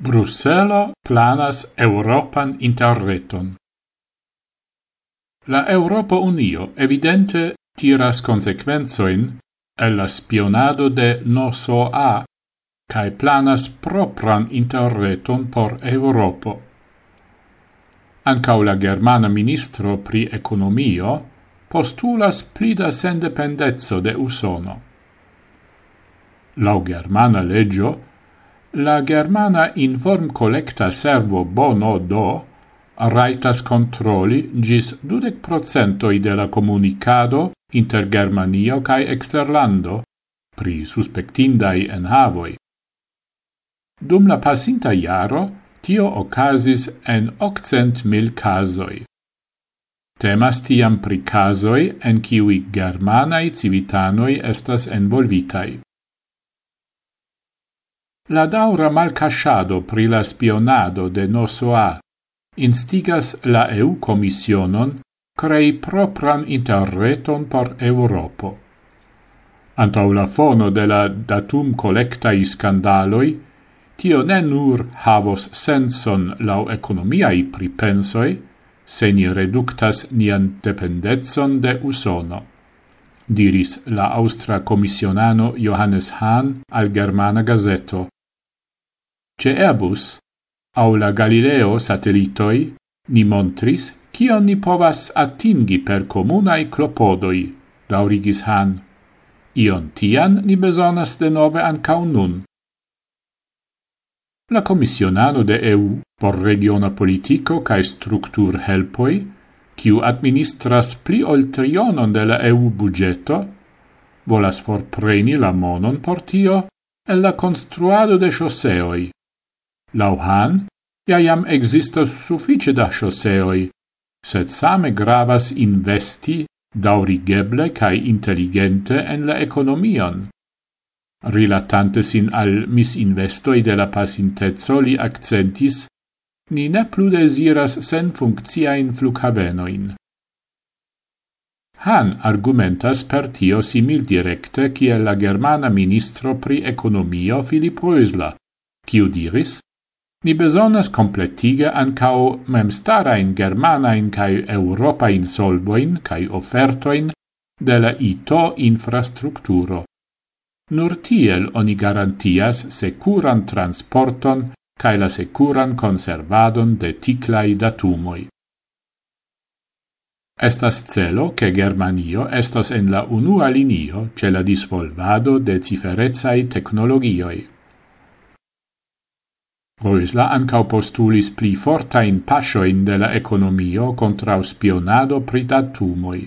Bruselo planas Europan interreton. La Europa Unio evidente tiras consequenzoin el la spionado de a cae planas propran interreton por Europo. Ancau la Germana Ministro pri Economio postulas plida sendependezzo de Usono. Lau Germana legio, La Germana inform-collecta servo Bono do raitas controli gis dudec procentoi de la comunicado inter Germanio cae exterlando pri suspectindai enhavoi. Dum la pasinta iaro, tio ocasis en occent mil casoi. Temas tiam pri casoi en kiwi germanai civitanoi estas envolvitai. La daura malcasciado pri la spionado de NOSOA instigas la EU Commissionon crei propran interreton por Europo. Antau la fono de la datum collectai scandaloi, tio ne nur havos senson lau economiai pripensoi, se ni reductas nian dependetson de Usono, diris la Austra commissionano Johannes Hahn al Germana Gazeto. Ce Airbus au la Galileo satellitoi ni montris kion ni povas atingi per comunai clopodoi, daurigis Han. Ion tian ni besonas de nove ancau nun. La Commissionano de EU por regiona politico cae structur helpoi, kiu administras pli ol trionon de la EU budgeto, volas forpreni la monon por tio e la construado de choseoi. Lauhan, ja jam existas suffice da chausseoi, sed same gravas investi daurigeble cae intelligente en la economion. Rilatante sin al misinvestoi de la pasintezzo li accentis, ni ne plu desiras sen funcciain flughavenoin. Han argumentas per tio simil directe kiel la germana ministro pri economio Filippo Oesla, kiu diris, Ni besonas completige ancao memstarain kai europa in solvoin kai offertoin de la ITO infrastrukturo. Nur tiel oni garantias securan transporton kai la securan conservadon de ticlai datumoi. Estas celo che Germanio estas en la unua linio ce la disvolvado de ciferezai technologioi. Roisla ancau postulis pli fortajn in de la ekonomio contra spionado pri datumoj.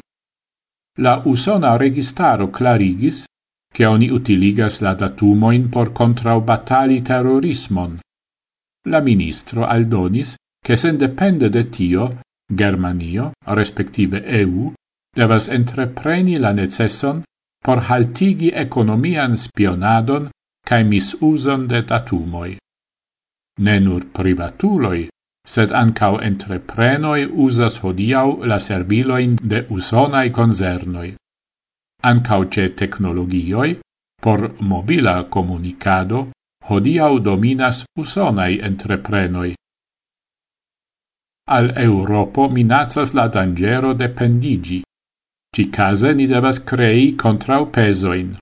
La usona registaro clarigis che oni utiligas la datumoin por contraubatali terrorismon. La ministro aldonis che sendepende de tio, Germanio, respektive EU, devas entrepreni la necesson por haltigi economian spionadon cae misuson de datumoi ne nur privatuloi, sed ancau entreprenoi usas hodiau la serviloin de usonai concernoi. Ancau ce technologioi, por mobila comunicado, hodiau dominas usonai entreprenoi. Al Europo minacas la dangero dependigi. Cicase ni devas crei contrau pesoin.